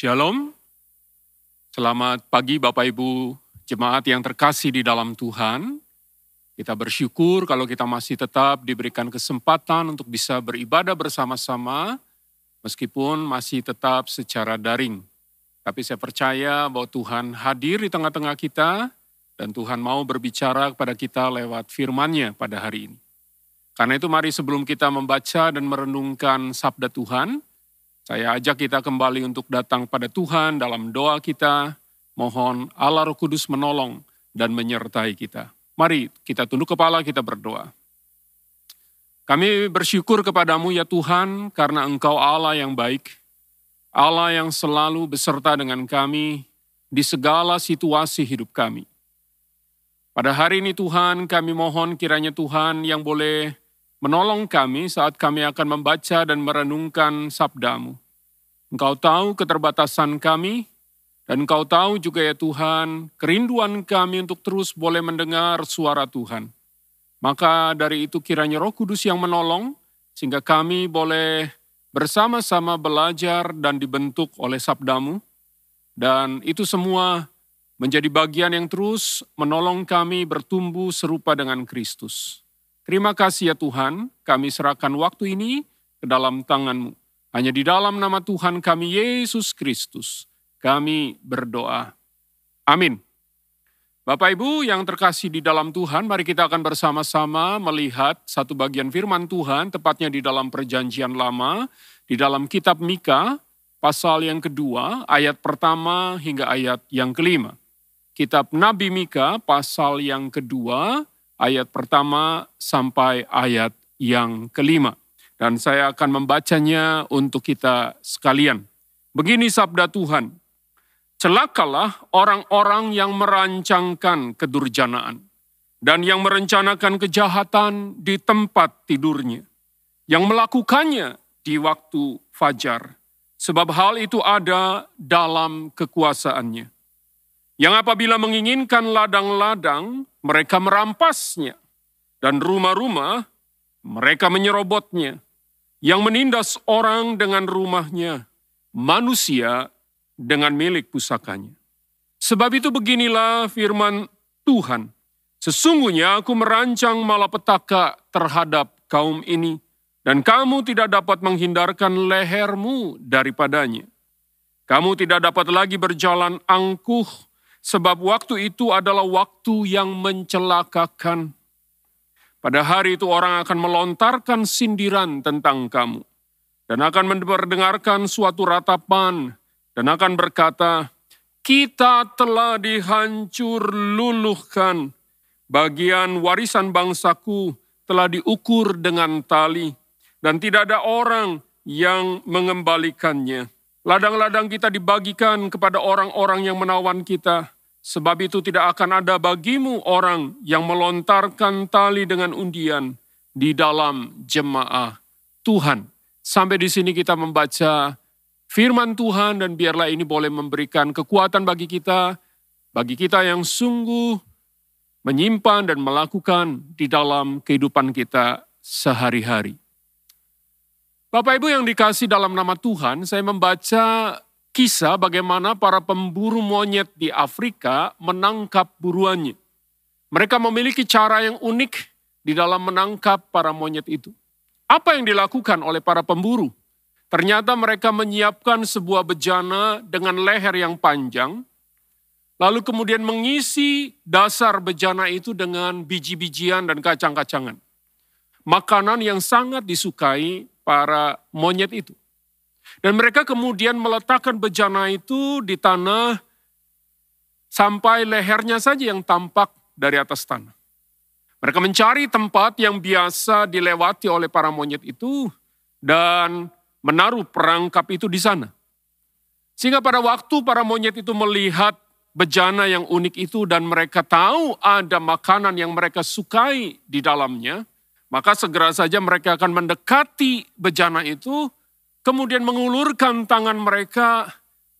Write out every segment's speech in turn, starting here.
Shalom. Selamat pagi Bapak Ibu jemaat yang terkasih di dalam Tuhan. Kita bersyukur kalau kita masih tetap diberikan kesempatan untuk bisa beribadah bersama-sama meskipun masih tetap secara daring. Tapi saya percaya bahwa Tuhan hadir di tengah-tengah kita dan Tuhan mau berbicara kepada kita lewat firman-Nya pada hari ini. Karena itu mari sebelum kita membaca dan merenungkan sabda Tuhan, saya ajak kita kembali untuk datang pada Tuhan dalam doa kita, mohon Allah Roh Kudus menolong dan menyertai kita. Mari kita tunduk kepala, kita berdoa. Kami bersyukur kepadamu ya Tuhan karena Engkau Allah yang baik, Allah yang selalu beserta dengan kami di segala situasi hidup kami. Pada hari ini Tuhan kami mohon kiranya Tuhan yang boleh menolong kami saat kami akan membaca dan merenungkan sabdamu. Engkau tahu keterbatasan kami, dan Engkau tahu juga ya Tuhan, kerinduan kami untuk terus boleh mendengar suara Tuhan. Maka dari itu kiranya roh kudus yang menolong, sehingga kami boleh bersama-sama belajar dan dibentuk oleh sabdamu. Dan itu semua menjadi bagian yang terus menolong kami bertumbuh serupa dengan Kristus. Terima kasih ya Tuhan, kami serahkan waktu ini ke dalam tanganmu. Hanya di dalam nama Tuhan kami Yesus Kristus kami berdoa. Amin. Bapak Ibu yang terkasih di dalam Tuhan, mari kita akan bersama-sama melihat satu bagian firman Tuhan, tepatnya di dalam perjanjian lama, di dalam kitab Mika, pasal yang kedua, ayat pertama hingga ayat yang kelima. Kitab Nabi Mika, pasal yang kedua, ayat pertama sampai ayat yang kelima. Dan saya akan membacanya untuk kita sekalian. Begini sabda Tuhan, Celakalah orang-orang yang merancangkan kedurjanaan dan yang merencanakan kejahatan di tempat tidurnya, yang melakukannya di waktu fajar, sebab hal itu ada dalam kekuasaannya. Yang apabila menginginkan ladang-ladang, mereka merampasnya, dan rumah-rumah mereka menyerobotnya. Yang menindas orang dengan rumahnya, manusia dengan milik pusakanya. Sebab itu beginilah firman Tuhan. Sesungguhnya aku merancang malapetaka terhadap kaum ini, dan kamu tidak dapat menghindarkan lehermu daripadanya. Kamu tidak dapat lagi berjalan angkuh, sebab waktu itu adalah waktu yang mencelakakan. Pada hari itu orang akan melontarkan sindiran tentang kamu, dan akan mendengarkan suatu ratapan dan akan berkata, kita telah dihancur luluhkan, bagian warisan bangsaku telah diukur dengan tali, dan tidak ada orang yang mengembalikannya. Ladang-ladang kita dibagikan kepada orang-orang yang menawan kita, sebab itu tidak akan ada bagimu orang yang melontarkan tali dengan undian di dalam jemaah Tuhan. Sampai di sini kita membaca firman Tuhan dan biarlah ini boleh memberikan kekuatan bagi kita, bagi kita yang sungguh menyimpan dan melakukan di dalam kehidupan kita sehari-hari. Bapak Ibu yang dikasih dalam nama Tuhan, saya membaca kisah bagaimana para pemburu monyet di Afrika menangkap buruannya. Mereka memiliki cara yang unik di dalam menangkap para monyet itu. Apa yang dilakukan oleh para pemburu? Ternyata mereka menyiapkan sebuah bejana dengan leher yang panjang, lalu kemudian mengisi dasar bejana itu dengan biji-bijian dan kacang-kacangan. Makanan yang sangat disukai para monyet itu. Dan mereka kemudian meletakkan bejana itu di tanah sampai lehernya saja yang tampak dari atas tanah. Mereka mencari tempat yang biasa dilewati oleh para monyet itu dan menaruh perangkap itu di sana. Sehingga pada waktu para monyet itu melihat bejana yang unik itu dan mereka tahu ada makanan yang mereka sukai di dalamnya, maka segera saja mereka akan mendekati bejana itu, kemudian mengulurkan tangan mereka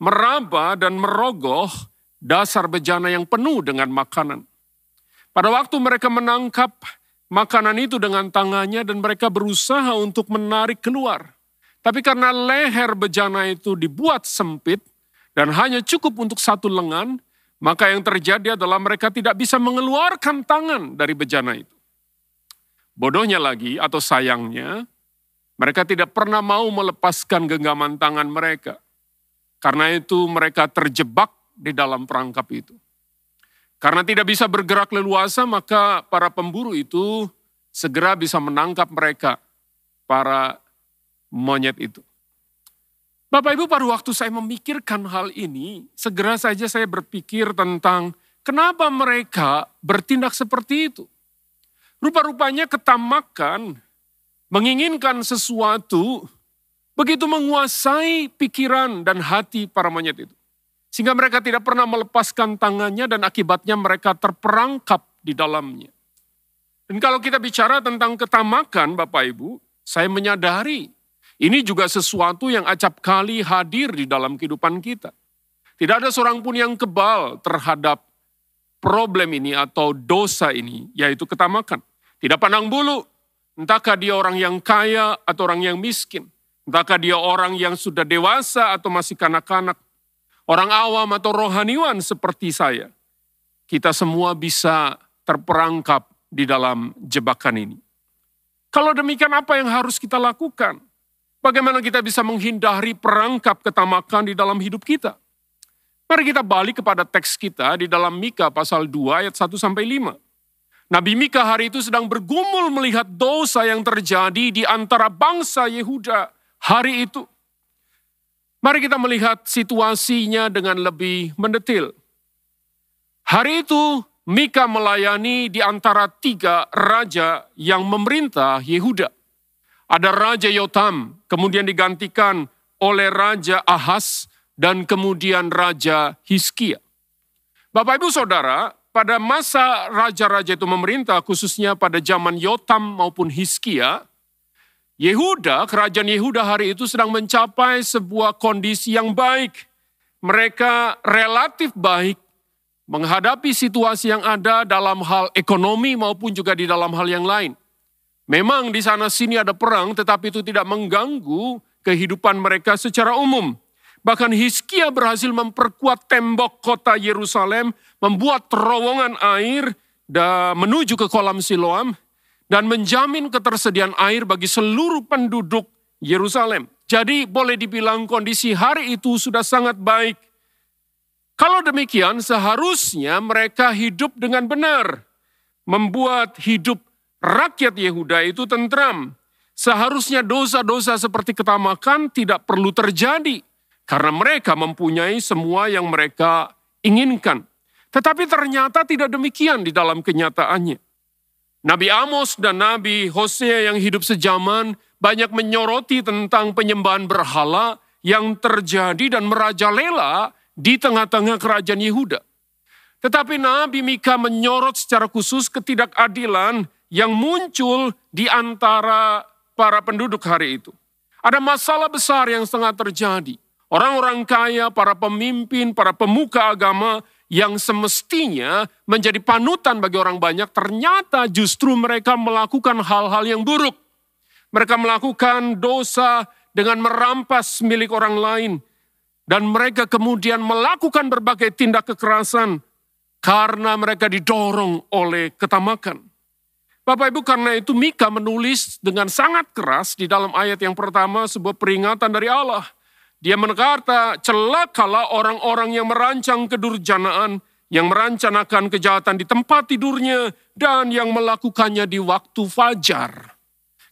meraba dan merogoh dasar bejana yang penuh dengan makanan. Pada waktu mereka menangkap makanan itu dengan tangannya dan mereka berusaha untuk menarik keluar. Tapi karena leher bejana itu dibuat sempit, dan hanya cukup untuk satu lengan, maka yang terjadi adalah mereka tidak bisa mengeluarkan tangan dari bejana itu. Bodohnya lagi atau sayangnya, mereka tidak pernah mau melepaskan genggaman tangan mereka. Karena itu mereka terjebak di dalam perangkap itu. Karena tidak bisa bergerak leluasa, maka para pemburu itu segera bisa menangkap mereka, para monyet itu. Bapak Ibu, pada waktu saya memikirkan hal ini, segera saja saya berpikir tentang kenapa mereka bertindak seperti itu. Rupa-rupanya ketamakan, menginginkan sesuatu, begitu menguasai pikiran dan hati para monyet itu. Sehingga mereka tidak pernah melepaskan tangannya dan akibatnya mereka terperangkap di dalamnya. Dan kalau kita bicara tentang ketamakan Bapak Ibu, saya menyadari ini juga sesuatu yang acap kali hadir di dalam kehidupan kita. Tidak ada seorang pun yang kebal terhadap problem ini atau dosa ini, yaitu ketamakan. Tidak pandang bulu, entahkah dia orang yang kaya atau orang yang miskin. Entahkah dia orang yang sudah dewasa atau masih kanak-kanak. Orang awam atau rohaniwan seperti saya. Kita semua bisa terperangkap di dalam jebakan ini. Kalau demikian apa yang harus kita lakukan? Bagaimana kita bisa menghindari perangkap ketamakan di dalam hidup kita? Mari kita balik kepada teks kita di dalam Mika pasal 2 ayat 1 sampai 5. Nabi Mika hari itu sedang bergumul melihat dosa yang terjadi di antara bangsa Yehuda hari itu. Mari kita melihat situasinya dengan lebih mendetil. Hari itu Mika melayani di antara tiga raja yang memerintah Yehuda. Ada Raja Yotam, kemudian digantikan oleh Raja Ahas, dan kemudian Raja Hiskia. Bapak ibu saudara, pada masa raja-raja itu memerintah, khususnya pada zaman Yotam maupun Hiskia, Yehuda, kerajaan Yehuda hari itu sedang mencapai sebuah kondisi yang baik. Mereka relatif baik menghadapi situasi yang ada dalam hal ekonomi maupun juga di dalam hal yang lain. Memang di sana sini ada perang, tetapi itu tidak mengganggu kehidupan mereka secara umum. Bahkan Hizkia berhasil memperkuat tembok kota Yerusalem, membuat terowongan air dan menuju ke kolam Siloam, dan menjamin ketersediaan air bagi seluruh penduduk Yerusalem. Jadi boleh dibilang kondisi hari itu sudah sangat baik. Kalau demikian seharusnya mereka hidup dengan benar. Membuat hidup rakyat Yehuda itu tentram. Seharusnya dosa-dosa seperti ketamakan tidak perlu terjadi karena mereka mempunyai semua yang mereka inginkan. Tetapi ternyata tidak demikian di dalam kenyataannya. Nabi Amos dan Nabi Hosea yang hidup sejaman banyak menyoroti tentang penyembahan berhala yang terjadi dan merajalela di tengah-tengah kerajaan Yehuda. Tetapi Nabi Mika menyorot secara khusus ketidakadilan yang muncul di antara para penduduk hari itu. Ada masalah besar yang setengah terjadi. Orang-orang kaya, para pemimpin, para pemuka agama yang semestinya menjadi panutan bagi orang banyak, ternyata justru mereka melakukan hal-hal yang buruk. Mereka melakukan dosa dengan merampas milik orang lain, dan mereka kemudian melakukan berbagai tindak kekerasan karena mereka didorong oleh ketamakan. Bapak Ibu karena itu Mika menulis dengan sangat keras di dalam ayat yang pertama sebuah peringatan dari Allah dia berkata, celakalah orang-orang yang merancang kedurjanaan, yang merancanakan kejahatan di tempat tidurnya, dan yang melakukannya di waktu fajar.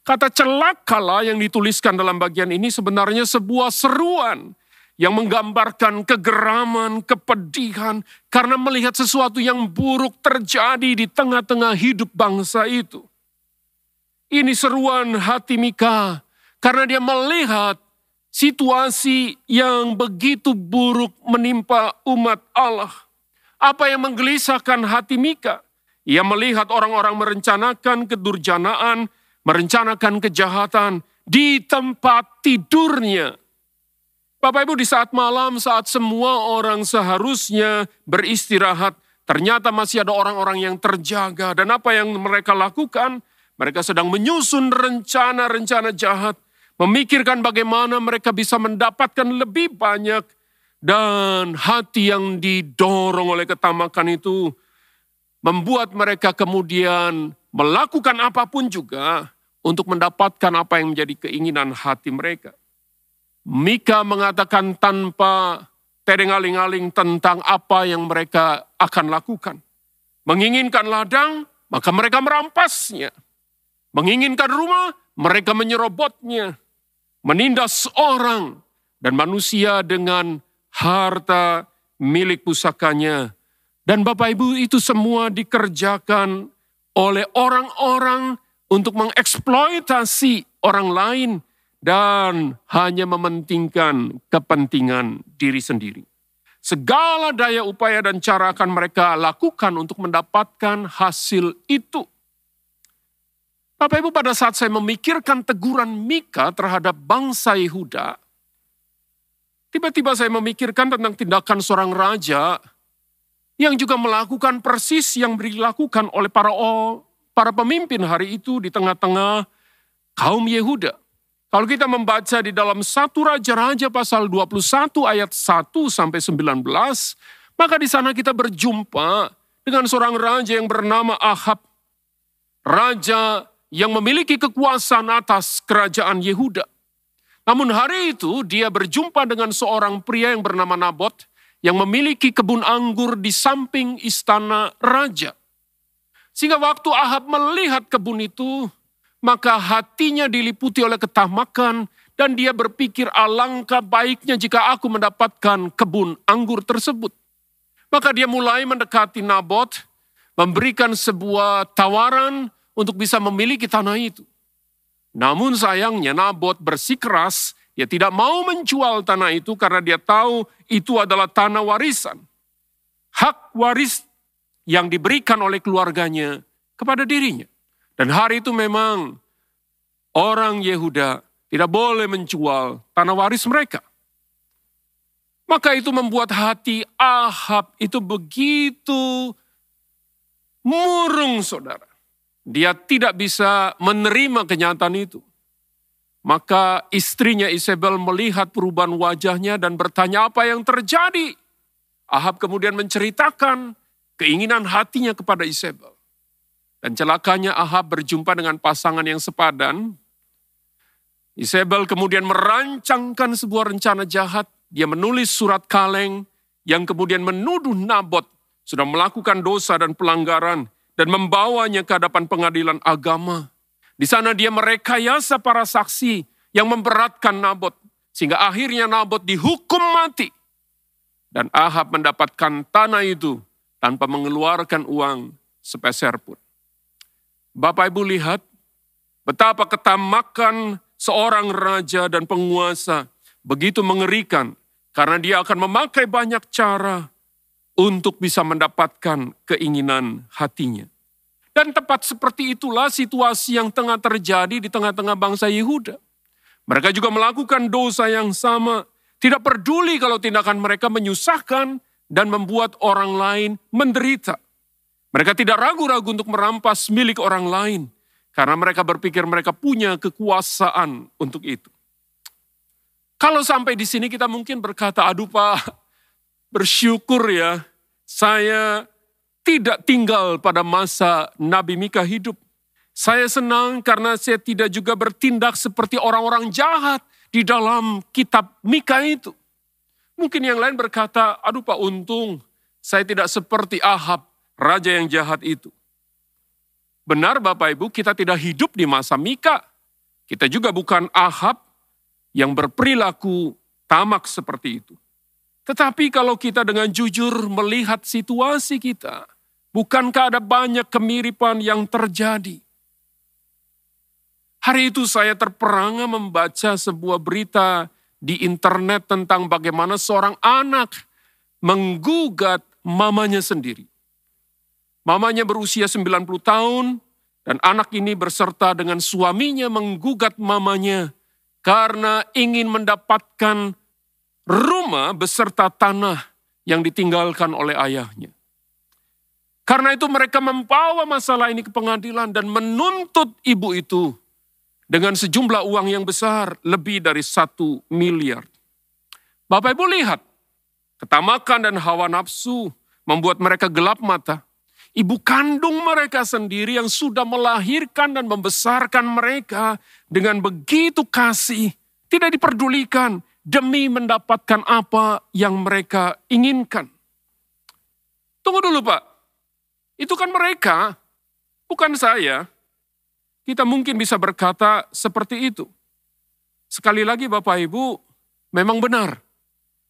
Kata celakalah yang dituliskan dalam bagian ini sebenarnya sebuah seruan yang menggambarkan kegeraman, kepedihan, karena melihat sesuatu yang buruk terjadi di tengah-tengah hidup bangsa itu. Ini seruan hati Mika, karena dia melihat situasi yang begitu buruk menimpa umat Allah. Apa yang menggelisahkan hati Mika? Ia melihat orang-orang merencanakan kedurjanaan, merencanakan kejahatan di tempat tidurnya. Bapak Ibu di saat malam saat semua orang seharusnya beristirahat, ternyata masih ada orang-orang yang terjaga. Dan apa yang mereka lakukan? Mereka sedang menyusun rencana-rencana jahat memikirkan bagaimana mereka bisa mendapatkan lebih banyak dan hati yang didorong oleh ketamakan itu membuat mereka kemudian melakukan apa pun juga untuk mendapatkan apa yang menjadi keinginan hati mereka. Mika mengatakan tanpa tereng aling-aling tentang apa yang mereka akan lakukan. Menginginkan ladang, maka mereka merampasnya. Menginginkan rumah, mereka menyerobotnya. Menindas orang dan manusia dengan harta milik pusakanya. Dan Bapak Ibu itu semua dikerjakan oleh orang-orang untuk mengeksploitasi orang lain dan hanya mementingkan kepentingan diri sendiri. Segala daya upaya dan cara akan mereka lakukan untuk mendapatkan hasil itu. Bapak Ibu pada saat saya memikirkan teguran Mika terhadap bangsa Yehuda, tiba-tiba saya memikirkan tentang tindakan seorang raja yang juga melakukan persis yang dilakukan oleh para para pemimpin hari itu di tengah-tengah kaum Yehuda. Kalau kita membaca di dalam satu Raja-Raja pasal 21 ayat 1 sampai 19, maka di sana kita berjumpa dengan seorang raja yang bernama Ahab. Raja yang memiliki kekuasaan atas kerajaan Yehuda. Namun hari itu dia berjumpa dengan seorang pria yang bernama Nabot yang memiliki kebun anggur di samping istana raja. Sehingga waktu Ahab melihat kebun itu, maka hatinya diliputi oleh ketamakan dan dia berpikir alangkah baiknya jika aku mendapatkan kebun anggur tersebut. Maka dia mulai mendekati Nabot, memberikan sebuah tawaran untuk bisa memiliki tanah itu. Namun sayangnya Nabot bersikeras, dia tidak mau menjual tanah itu karena dia tahu itu adalah tanah warisan. Hak waris yang diberikan oleh keluarganya kepada dirinya. Dan hari itu memang orang Yehuda tidak boleh menjual tanah waris mereka. Maka itu membuat hati Ahab itu begitu murung saudara. Dia tidak bisa menerima kenyataan itu. Maka istrinya Isabel melihat perubahan wajahnya dan bertanya apa yang terjadi. Ahab kemudian menceritakan keinginan hatinya kepada Isabel. Dan celakanya Ahab berjumpa dengan pasangan yang sepadan. Isabel kemudian merancangkan sebuah rencana jahat. Dia menulis surat kaleng yang kemudian menuduh Nabot sudah melakukan dosa dan pelanggaran dan membawanya ke hadapan pengadilan agama. Di sana dia merekayasa para saksi yang memberatkan Nabot sehingga akhirnya Nabot dihukum mati. Dan Ahab mendapatkan tanah itu tanpa mengeluarkan uang sepeser pun. Bapak Ibu lihat betapa ketamakan seorang raja dan penguasa begitu mengerikan karena dia akan memakai banyak cara untuk bisa mendapatkan keinginan hatinya. Dan tepat seperti itulah situasi yang tengah terjadi di tengah-tengah bangsa Yehuda. Mereka juga melakukan dosa yang sama, tidak peduli kalau tindakan mereka menyusahkan dan membuat orang lain menderita. Mereka tidak ragu-ragu untuk merampas milik orang lain karena mereka berpikir mereka punya kekuasaan untuk itu. Kalau sampai di sini kita mungkin berkata, aduh Pak, bersyukur ya, saya tidak tinggal pada masa Nabi Mika hidup. Saya senang karena saya tidak juga bertindak seperti orang-orang jahat di dalam kitab Mika itu. Mungkin yang lain berkata, aduh Pak untung saya tidak seperti Ahab raja yang jahat itu. Benar Bapak Ibu, kita tidak hidup di masa Mika. Kita juga bukan Ahab yang berperilaku tamak seperti itu. Tetapi kalau kita dengan jujur melihat situasi kita, bukankah ada banyak kemiripan yang terjadi? Hari itu saya terperangah membaca sebuah berita di internet tentang bagaimana seorang anak menggugat mamanya sendiri. Mamanya berusia 90 tahun dan anak ini berserta dengan suaminya menggugat mamanya karena ingin mendapatkan rumah beserta tanah yang ditinggalkan oleh ayahnya. Karena itu mereka membawa masalah ini ke pengadilan dan menuntut ibu itu dengan sejumlah uang yang besar, lebih dari satu miliar. Bapak Ibu lihat, Ketamakan dan hawa nafsu membuat mereka gelap mata. Ibu kandung mereka sendiri yang sudah melahirkan dan membesarkan mereka dengan begitu kasih, tidak diperdulikan demi mendapatkan apa yang mereka inginkan. Tunggu dulu Pak, itu kan mereka, bukan saya. Kita mungkin bisa berkata seperti itu. Sekali lagi Bapak Ibu, memang benar.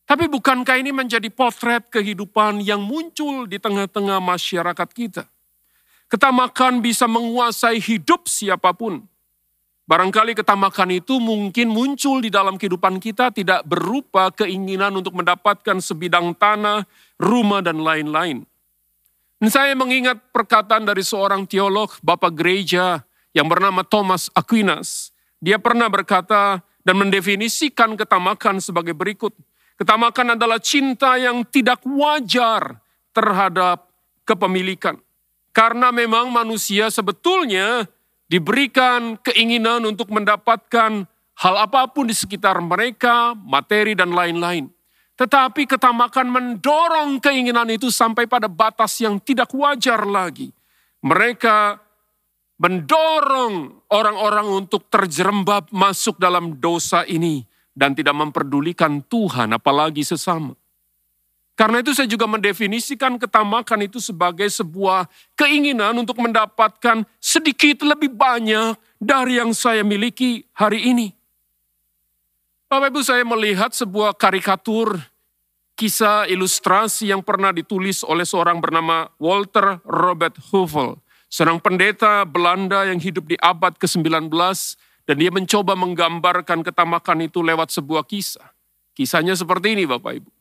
Tapi bukankah ini menjadi potret kehidupan yang muncul di tengah-tengah masyarakat kita? Ketamakan bisa menguasai hidup siapa pun. Barangkali ketamakan itu mungkin muncul di dalam kehidupan kita tidak berupa keinginan untuk mendapatkan sebidang tanah, rumah, dan lain-lain. Saya mengingat perkataan dari seorang teolog, Bapak Gereja yang bernama Thomas Aquinas. Dia pernah berkata dan mendefinisikan ketamakan sebagai berikut. Ketamakan adalah cinta yang tidak wajar terhadap kepemilikan. Karena memang manusia sebetulnya diberikan keinginan untuk mendapatkan hal apa pun di sekitar mereka, materi dan lain-lain. Tetapi ketamakan mendorong keinginan itu sampai pada batas yang tidak wajar lagi. Mereka mendorong orang-orang untuk terjerembab masuk dalam dosa ini dan tidak memperdulikan Tuhan apalagi sesama. Karena itu saya juga mendefinisikan ketamakan itu sebagai sebuah keinginan untuk mendapatkan sedikit lebih banyak dari yang saya miliki hari ini. Bapak Ibu saya melihat sebuah karikatur kisah ilustrasi yang pernah ditulis oleh seorang bernama Walter Robert Huvell. Seorang pendeta Belanda yang hidup di abad ke-19 dan dia mencoba menggambarkan ketamakan itu lewat sebuah kisah. Kisahnya seperti ini Bapak Ibu.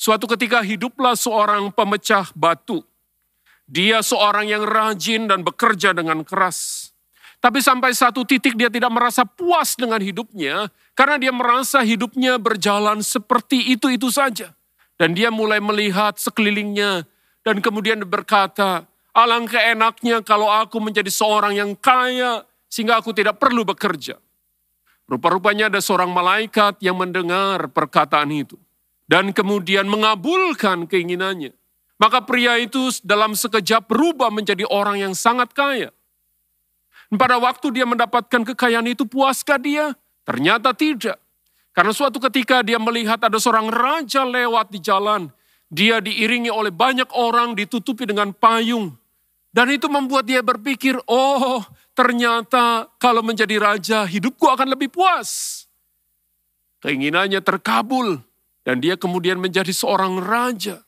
Suatu ketika hiduplah seorang pemecah batu. Dia seorang yang rajin dan bekerja dengan keras. Tapi sampai satu titik dia tidak merasa puas dengan hidupnya karena dia merasa hidupnya berjalan seperti itu-itu saja. Dan dia mulai melihat sekelilingnya dan kemudian berkata, alangkah enaknya kalau aku menjadi seorang yang kaya sehingga aku tidak perlu bekerja. Rupa-rupanya ada seorang malaikat yang mendengar perkataan itu dan kemudian mengabulkan keinginannya. Maka pria itu dalam sekejap berubah menjadi orang yang sangat kaya. Pada waktu dia mendapatkan kekayaan itu, puaskah dia? Ternyata tidak. Karena suatu ketika dia melihat ada seorang raja lewat di jalan. Dia diiringi oleh banyak orang ditutupi dengan payung. Dan itu membuat dia berpikir, oh ternyata kalau menjadi raja hidupku akan lebih puas. Keinginannya terkabul dan dia kemudian menjadi seorang raja.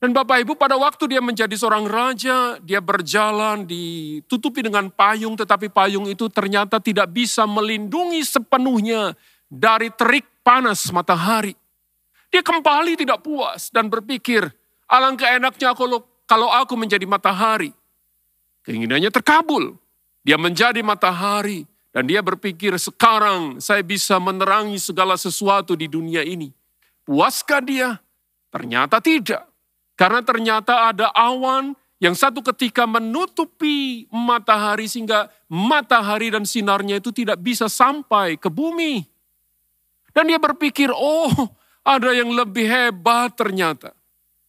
Dan Bapak Ibu pada waktu dia menjadi seorang raja, dia berjalan ditutupi dengan payung tetapi payung itu ternyata tidak bisa melindungi sepenuhnya dari terik panas matahari. Dia kembali tidak puas dan berpikir, alangkah enaknya kalau kalau aku menjadi matahari. Keinginannya terkabul. Dia menjadi matahari dan dia berpikir sekarang saya bisa menerangi segala sesuatu di dunia ini. Puaskah dia? Ternyata tidak. Karena ternyata ada awan yang satu ketika menutupi matahari sehingga matahari dan sinarnya itu tidak bisa sampai ke bumi. Dan dia berpikir, oh ada yang lebih hebat ternyata.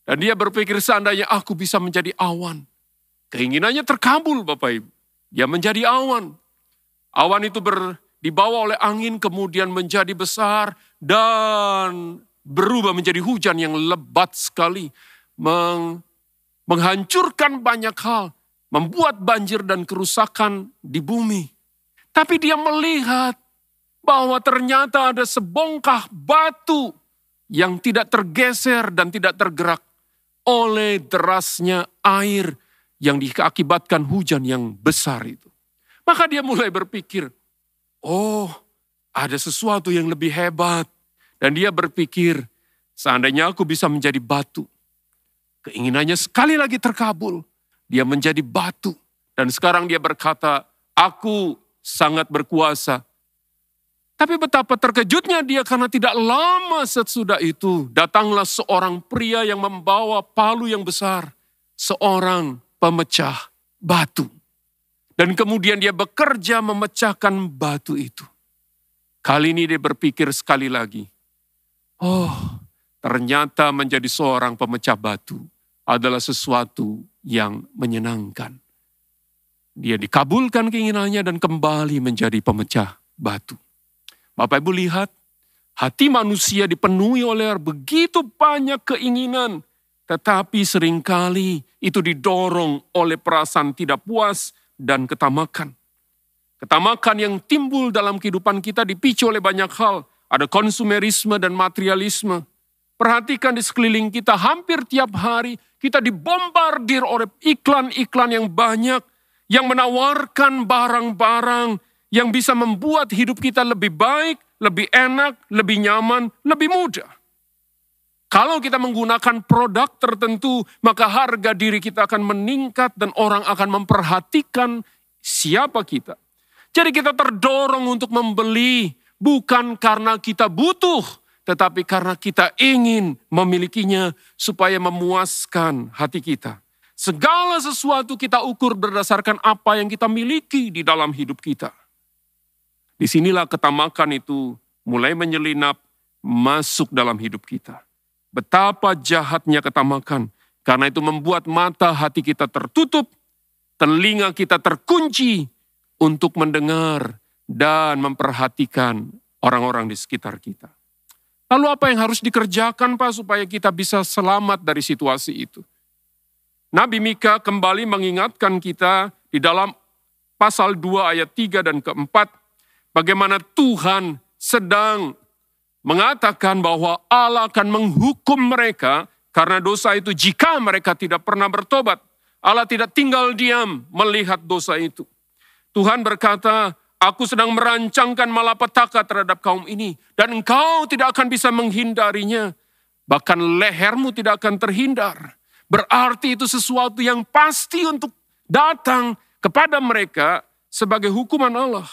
Dan dia berpikir seandainya aku bisa menjadi awan. Keinginannya terkabul Bapak Ibu. Dia menjadi awan. Awan itu ber, dibawa oleh angin kemudian menjadi besar dan berubah menjadi hujan yang lebat sekali. Meng, menghancurkan banyak hal. Membuat banjir dan kerusakan di bumi. Tapi dia melihat bahwa ternyata ada sebongkah batu yang tidak tergeser dan tidak tergerak oleh derasnya air yang diakibatkan hujan yang besar itu. Maka dia mulai berpikir, oh ada sesuatu yang lebih hebat. Dan dia berpikir, seandainya aku bisa menjadi batu. Keinginannya sekali lagi terkabul. Dia menjadi batu. Dan sekarang dia berkata, aku sangat berkuasa tapi betapa terkejutnya dia karena tidak lama sesudah itu datanglah seorang pria yang membawa palu yang besar. Seorang pemecah batu. Dan kemudian dia bekerja memecahkan batu itu. Kali ini dia berpikir sekali lagi. Oh, ternyata menjadi seorang pemecah batu adalah sesuatu yang menyenangkan. Dia dikabulkan keinginannya dan kembali menjadi pemecah batu. Bapak Ibu lihat, hati manusia dipenuhi oleh begitu banyak keinginan, tetapi sering kali itu didorong oleh perasaan tidak puas dan ketamakan. Ketamakan yang timbul dalam kehidupan kita dipicu oleh banyak hal. Ada konsumerisme dan materialisme. Perhatikan di sekeliling kita hampir tiap hari kita dibombardir oleh iklan-iklan yang banyak yang menawarkan barang-barang yang bisa membuat hidup kita lebih baik, lebih enak, lebih nyaman, lebih mudah. Kalau kita menggunakan produk tertentu, maka harga diri kita akan meningkat dan orang akan memperhatikan siapa kita. Jadi kita terdorong untuk membeli bukan karena kita butuh, tetapi karena kita ingin memilikinya supaya memuaskan hati kita. Segala sesuatu kita ukur berdasarkan apa yang kita miliki di dalam hidup kita. Di sinilah ketamakan itu mulai menyelinap masuk dalam hidup kita. Betapa jahatnya ketamakan, karena itu membuat mata hati kita tertutup, telinga kita terkunci untuk mendengar dan memperhatikan orang-orang di sekitar kita. Lalu apa yang harus dikerjakan Pak supaya kita bisa selamat dari situasi itu? Nabi Mika kembali mengingatkan kita di dalam pasal 2 ayat 3 dan keempat, bagaimana Tuhan sedang mengatakan bahwa Allah akan menghukum mereka karena dosa itu jika mereka tidak pernah bertobat. Allah tidak tinggal diam melihat dosa itu. Tuhan berkata, Aku sedang merancangkan malapetaka terhadap kaum ini. Dan engkau tidak akan bisa menghindarinya. Bahkan lehermu tidak akan terhindar. Berarti itu sesuatu yang pasti untuk datang kepada mereka sebagai hukuman Allah.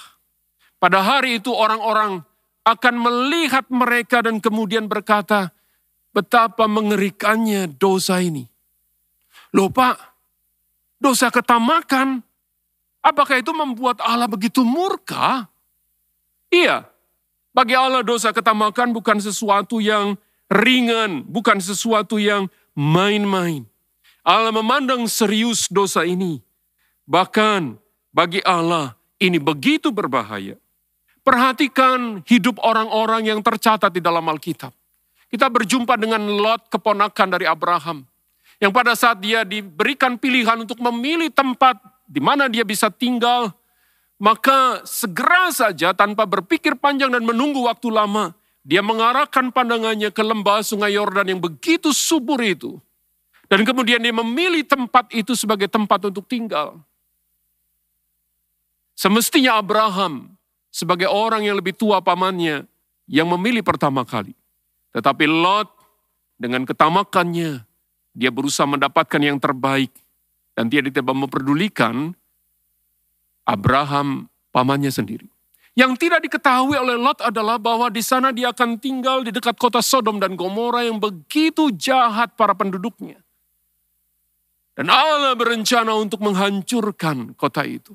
Pada hari itu orang-orang akan melihat mereka dan kemudian berkata, betapa mengerikannya dosa ini. Loh pak, dosa ketamakan Apakah itu membuat Allah begitu murka? Iya, bagi Allah dosa ketamakan bukan sesuatu yang ringan, bukan sesuatu yang main-main. Allah memandang serius dosa ini. Bahkan bagi Allah ini begitu berbahaya. Perhatikan hidup orang-orang yang tercatat di dalam Alkitab. Kita berjumpa dengan Lot, keponakan dari Abraham. Yang pada saat dia diberikan pilihan untuk memilih tempat di mana dia bisa tinggal, maka segera saja tanpa berpikir panjang dan menunggu waktu lama, dia mengarahkan pandangannya ke lembah sungai Yordan yang begitu subur itu. Dan kemudian dia memilih tempat itu sebagai tempat untuk tinggal. Semestinya Abraham sebagai orang yang lebih tua pamannya yang memilih pertama kali. Tetapi Lot dengan ketamakannya, dia berusaha mendapatkan yang terbaik dan dia tidak memperdulikan Abraham pamannya sendiri. Yang tidak diketahui oleh Lot adalah bahwa di sana dia akan tinggal di dekat kota Sodom dan Gomora yang begitu jahat para penduduknya. Dan Allah berencana untuk menghancurkan kota itu.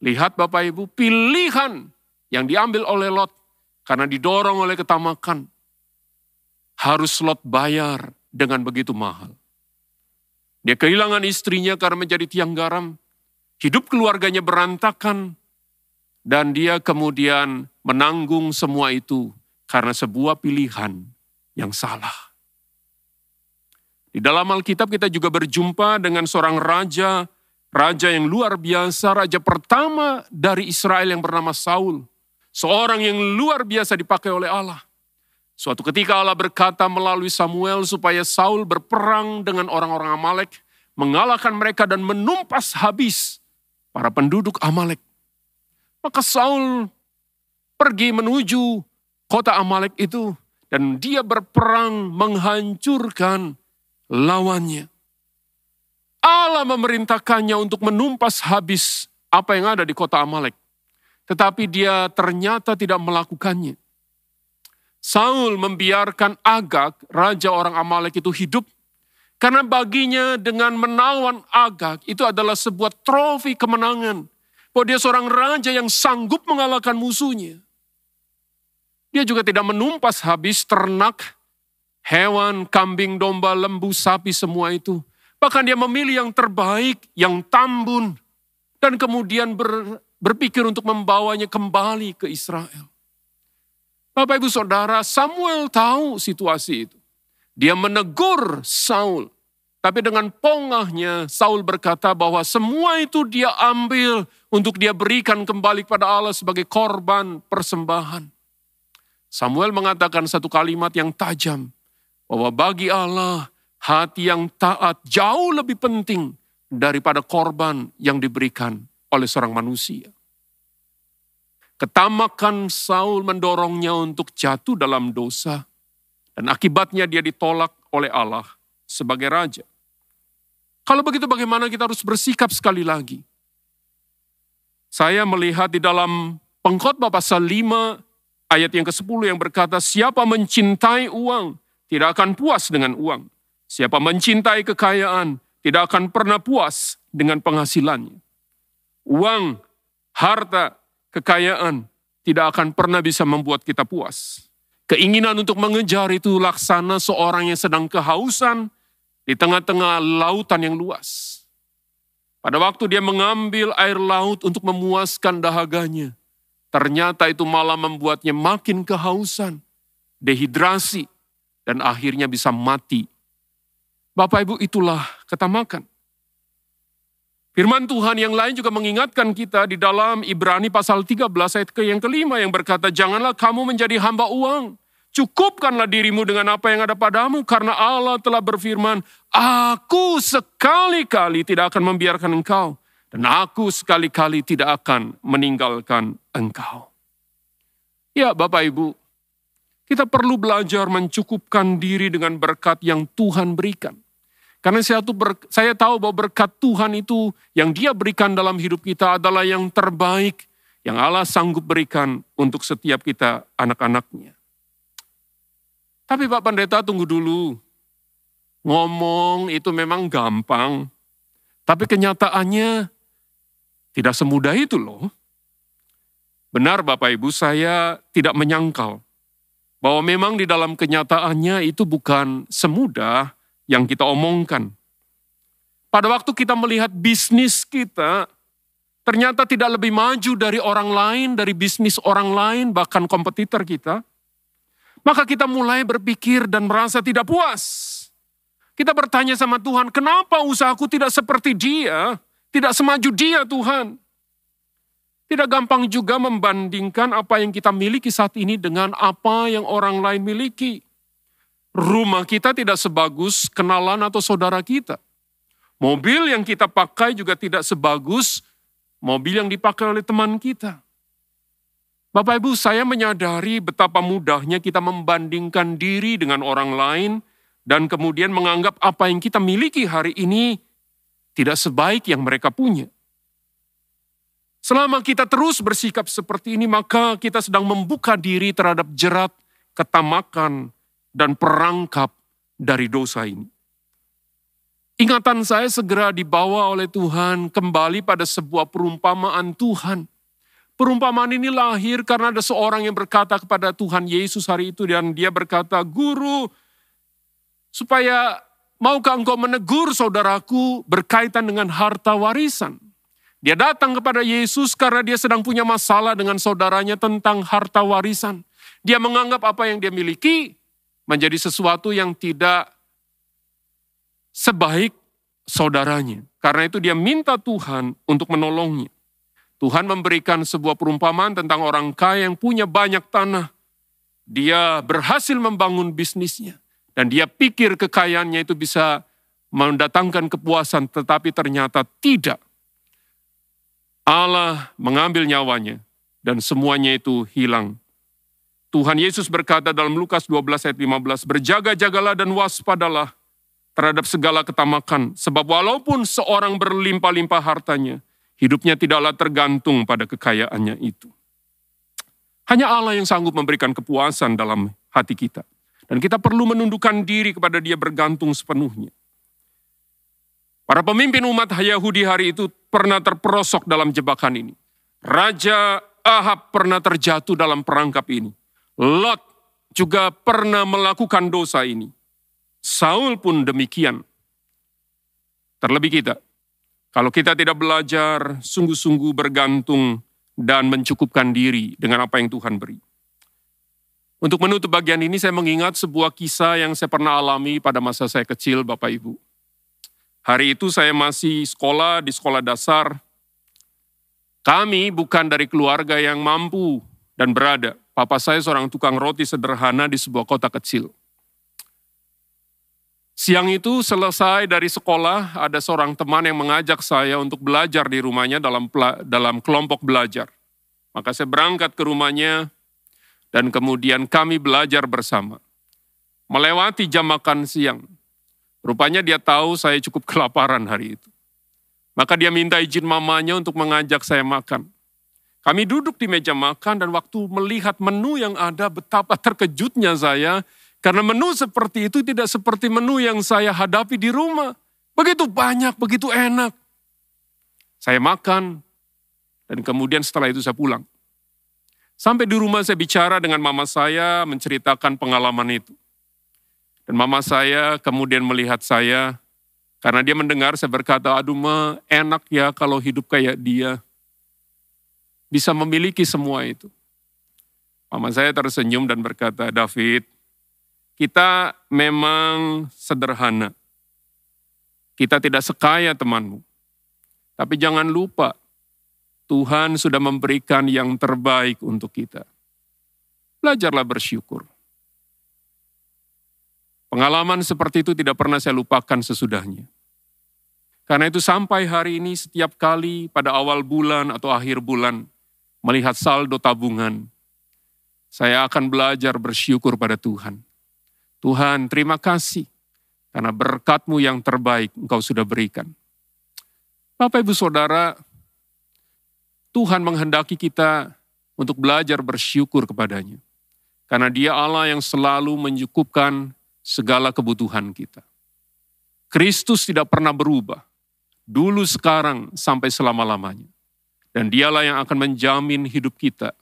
Lihat Bapak Ibu, pilihan yang diambil oleh Lot karena didorong oleh ketamakan. Harus Lot bayar dengan begitu mahal. Dia kehilangan istrinya karena menjadi tiang garam. Hidup keluarganya berantakan. Dan dia kemudian menanggung semua itu karena sebuah pilihan yang salah. Di dalam Alkitab kita juga berjumpa dengan seorang raja, raja yang luar biasa, raja pertama dari Israel yang bernama Saul. Seorang yang luar biasa dipakai oleh Allah. Suatu ketika Allah berkata melalui Samuel supaya Saul berperang dengan orang-orang Amalek, mengalahkan mereka dan menumpas habis para penduduk Amalek. Maka Saul pergi menuju kota Amalek itu dan dia berperang menghancurkan lawannya. Allah memerintahkannya untuk menumpas habis apa yang ada di kota Amalek. Tetapi dia ternyata tidak melakukannya. Saul membiarkan Agag, raja orang Amalek itu hidup, karena baginya dengan menawan Agag itu adalah sebuah trofi kemenangan. Bahwa dia seorang raja yang sanggup mengalahkan musuhnya. Dia juga tidak menumpas habis ternak hewan, kambing, domba, lembu, sapi, semua itu. Bahkan dia memilih yang terbaik, yang tambun, dan kemudian ber, berpikir untuk membawanya kembali ke Israel. Bapak ibu saudara, Samuel tahu situasi itu. Dia menegur Saul. Tapi dengan pongahnya Saul berkata bahwa semua itu dia ambil untuk dia berikan kembali kepada Allah sebagai korban persembahan. Samuel mengatakan satu kalimat yang tajam. Bahwa bagi Allah hati yang taat jauh lebih penting daripada korban yang diberikan oleh seorang manusia. Ketamakan Saul mendorongnya untuk jatuh dalam dosa. Dan akibatnya dia ditolak oleh Allah sebagai raja. Kalau begitu bagaimana kita harus bersikap sekali lagi? Saya melihat di dalam pengkhotbah pasal 5 ayat yang ke-10 yang berkata, siapa mencintai uang tidak akan puas dengan uang. Siapa mencintai kekayaan tidak akan pernah puas dengan penghasilannya. Uang, harta, kekayaan tidak akan pernah bisa membuat kita puas. Keinginan untuk mengejar itu laksana seorang yang sedang kehausan di tengah-tengah lautan yang luas. Pada waktu dia mengambil air laut untuk memuaskan dahaganya, ternyata itu malah membuatnya makin kehausan, dehidrasi, dan akhirnya bisa mati. Bapak Ibu itulah ketamakan. Firman Tuhan yang lain juga mengingatkan kita di dalam Ibrani pasal 13 ayat ke yang kelima yang berkata, Janganlah kamu menjadi hamba uang. Cukupkanlah dirimu dengan apa yang ada padamu karena Allah telah berfirman, Aku sekali-kali tidak akan membiarkan engkau dan aku sekali-kali tidak akan meninggalkan engkau. Ya Bapak Ibu, kita perlu belajar mencukupkan diri dengan berkat yang Tuhan berikan. Karena saya, ber, saya tahu bahwa berkat Tuhan itu yang dia berikan dalam hidup kita adalah yang terbaik yang Allah sanggup berikan untuk setiap kita anak-anaknya. Tapi Pak Pendeta tunggu dulu. Ngomong itu memang gampang. Tapi kenyataannya tidak semudah itu loh. Benar Bapak Ibu, saya tidak menyangkal bahwa memang di dalam kenyataannya itu bukan semudah yang kita omongkan. Pada waktu kita melihat bisnis kita, ternyata tidak lebih maju dari orang lain, dari bisnis orang lain, bahkan kompetitor kita, maka kita mulai berpikir dan merasa tidak puas. Kita bertanya sama Tuhan, kenapa usahaku tidak seperti dia, tidak semaju dia Tuhan. Tidak gampang juga membandingkan apa yang kita miliki saat ini dengan apa yang orang lain miliki. Rumah kita tidak sebagus kenalan atau saudara kita. Mobil yang kita pakai juga tidak sebagus mobil yang dipakai oleh teman kita. Bapak Ibu, saya menyadari betapa mudahnya kita membandingkan diri dengan orang lain dan kemudian menganggap apa yang kita miliki hari ini tidak sebaik yang mereka punya. Selama kita terus bersikap seperti ini, maka kita sedang membuka diri terhadap jerat ketamakan dan perangkap dari dosa ini. Ingatan saya segera dibawa oleh Tuhan kembali pada sebuah perumpamaan Tuhan. Perumpamaan ini lahir karena ada seorang yang berkata kepada Tuhan Yesus hari itu dan dia berkata, Guru, supaya maukah engkau menegur saudaraku berkaitan dengan harta warisan? Dia datang kepada Yesus karena dia sedang punya masalah dengan saudaranya tentang harta warisan. Dia menganggap apa yang dia miliki menjadi sesuatu yang tidak sebaik saudaranya. Karena itu dia minta Tuhan untuk menolongnya. Tuhan memberikan sebuah perumpamaan tentang orang kaya yang punya banyak tanah. Dia berhasil membangun bisnisnya. Dan dia pikir kekayaannya itu bisa mendatangkan kepuasan, tetapi ternyata tidak. Allah mengambil nyawanya dan semuanya itu hilang Tuhan Yesus berkata dalam Lukas 12 ayat 15, berjaga-jagalah dan waspadalah terhadap segala ketamakan, sebab walaupun seorang berlimpah-limpah hartanya, hidupnya tidaklah tergantung pada kekayaannya itu. Hanya Allah yang sanggup memberikan kepuasan dalam hati kita. Dan kita perlu menundukkan diri kepada dia bergantung sepenuhnya. Para pemimpin umat Yahudi hari itu pernah terperosok dalam jebakan ini. Raja Ahab pernah terjatuh dalam perangkap ini. Lot juga pernah melakukan dosa ini. Saul pun demikian. Terlebih kita, kalau kita tidak belajar sungguh-sungguh bergantung dan mencukupkan diri dengan apa yang Tuhan beri. Untuk menutup bagian ini saya mengingat sebuah kisah yang saya pernah alami pada masa saya kecil Bapak Ibu. Hari itu saya masih sekolah di sekolah dasar. Kami bukan dari keluarga yang mampu dan berada. Papa saya seorang tukang roti sederhana di sebuah kota kecil. Siang itu selesai dari sekolah, ada seorang teman yang mengajak saya untuk belajar di rumahnya dalam dalam kelompok belajar. Maka saya berangkat ke rumahnya dan kemudian kami belajar bersama. Melewati jam makan siang. Rupanya dia tahu saya cukup kelaparan hari itu. Maka dia minta izin mamanya untuk mengajak saya makan. Kami duduk di meja makan dan waktu melihat menu yang ada betapa terkejutnya saya karena menu seperti itu tidak seperti menu yang saya hadapi di rumah. Begitu banyak, begitu enak. Saya makan, dan kemudian setelah itu saya pulang. Sampai di rumah saya bicara dengan mama saya, menceritakan pengalaman itu. Dan mama saya kemudian melihat saya, karena dia mendengar saya berkata, aduh ma, enak ya kalau hidup kayak dia. Bisa memiliki semua itu. Mama saya tersenyum dan berkata, David, kita memang sederhana. Kita tidak sekaya temanmu. Tapi jangan lupa, Tuhan sudah memberikan yang terbaik untuk kita. Belajarlah bersyukur. Pengalaman seperti itu tidak pernah saya lupakan sesudahnya. Karena itu sampai hari ini setiap kali pada awal bulan atau akhir bulan melihat saldo tabungan, saya akan belajar bersyukur pada Tuhan. Tuhan terima kasih karena berkatmu yang terbaik engkau sudah berikan. Bapak ibu saudara, Tuhan menghendaki kita untuk belajar bersyukur kepadanya. Karena dia Allah yang selalu mencukupkan segala kebutuhan kita. Kristus tidak pernah berubah, dulu sekarang sampai selama-lamanya. Dan dialah yang akan menjamin hidup kita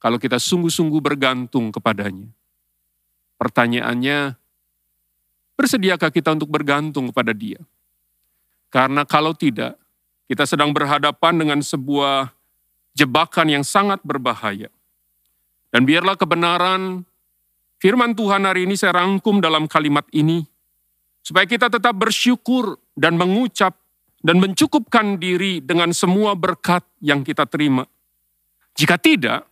kalau kita sungguh-sungguh bergantung kepadanya. Pertanyaannya, bersediakah kita untuk bergantung kepada Dia? Karena kalau tidak, kita sedang berhadapan dengan sebuah jebakan yang sangat berbahaya. Dan biarlah kebenaran firman Tuhan hari ini saya rangkum dalam kalimat ini, supaya kita tetap bersyukur dan mengucap dan mencukupkan diri dengan semua berkat yang kita terima. Jika tidak,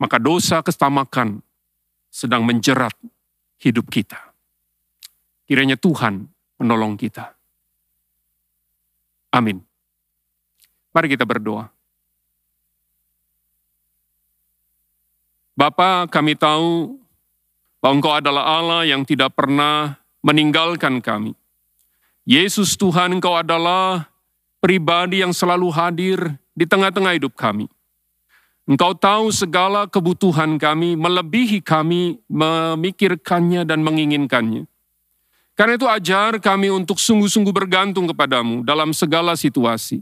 maka dosa kestamakan sedang menjerat hidup kita. Kiranya Tuhan menolong kita. Amin. Mari kita berdoa. Bapa, kami tahu bahwa Engkau adalah Allah yang tidak pernah meninggalkan kami. Yesus Tuhan, Engkau adalah pribadi yang selalu hadir di tengah-tengah hidup kami. Engkau tahu segala kebutuhan kami, melebihi kami memikirkannya dan menginginkannya. Karena itu ajar kami untuk sungguh-sungguh bergantung kepadamu dalam segala situasi.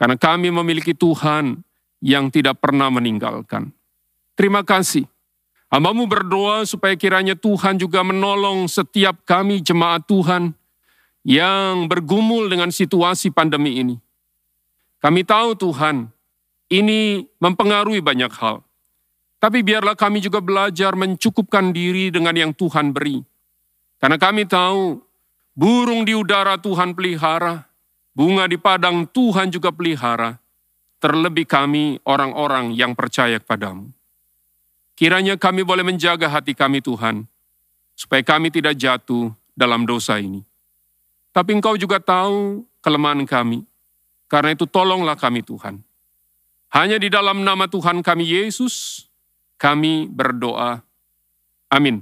Karena kami memiliki Tuhan yang tidak pernah meninggalkan. Terima kasih. Hambamu berdoa supaya kiranya Tuhan juga menolong setiap kami jemaat Tuhan yang bergumul dengan situasi pandemi ini. Kami tahu Tuhan, ini mempengaruhi banyak hal. Tapi biarlah kami juga belajar mencukupkan diri dengan yang Tuhan beri. Karena kami tahu burung di udara Tuhan pelihara, bunga di padang Tuhan juga pelihara, terlebih kami orang-orang yang percaya kepadamu. Kiranya kami boleh menjaga hati kami Tuhan, supaya kami tidak jatuh dalam dosa ini. Tapi engkau juga tahu kelemahan kami, karena itu tolonglah kami Tuhan. Hanya di dalam nama Tuhan kami Yesus, kami berdoa. Amin.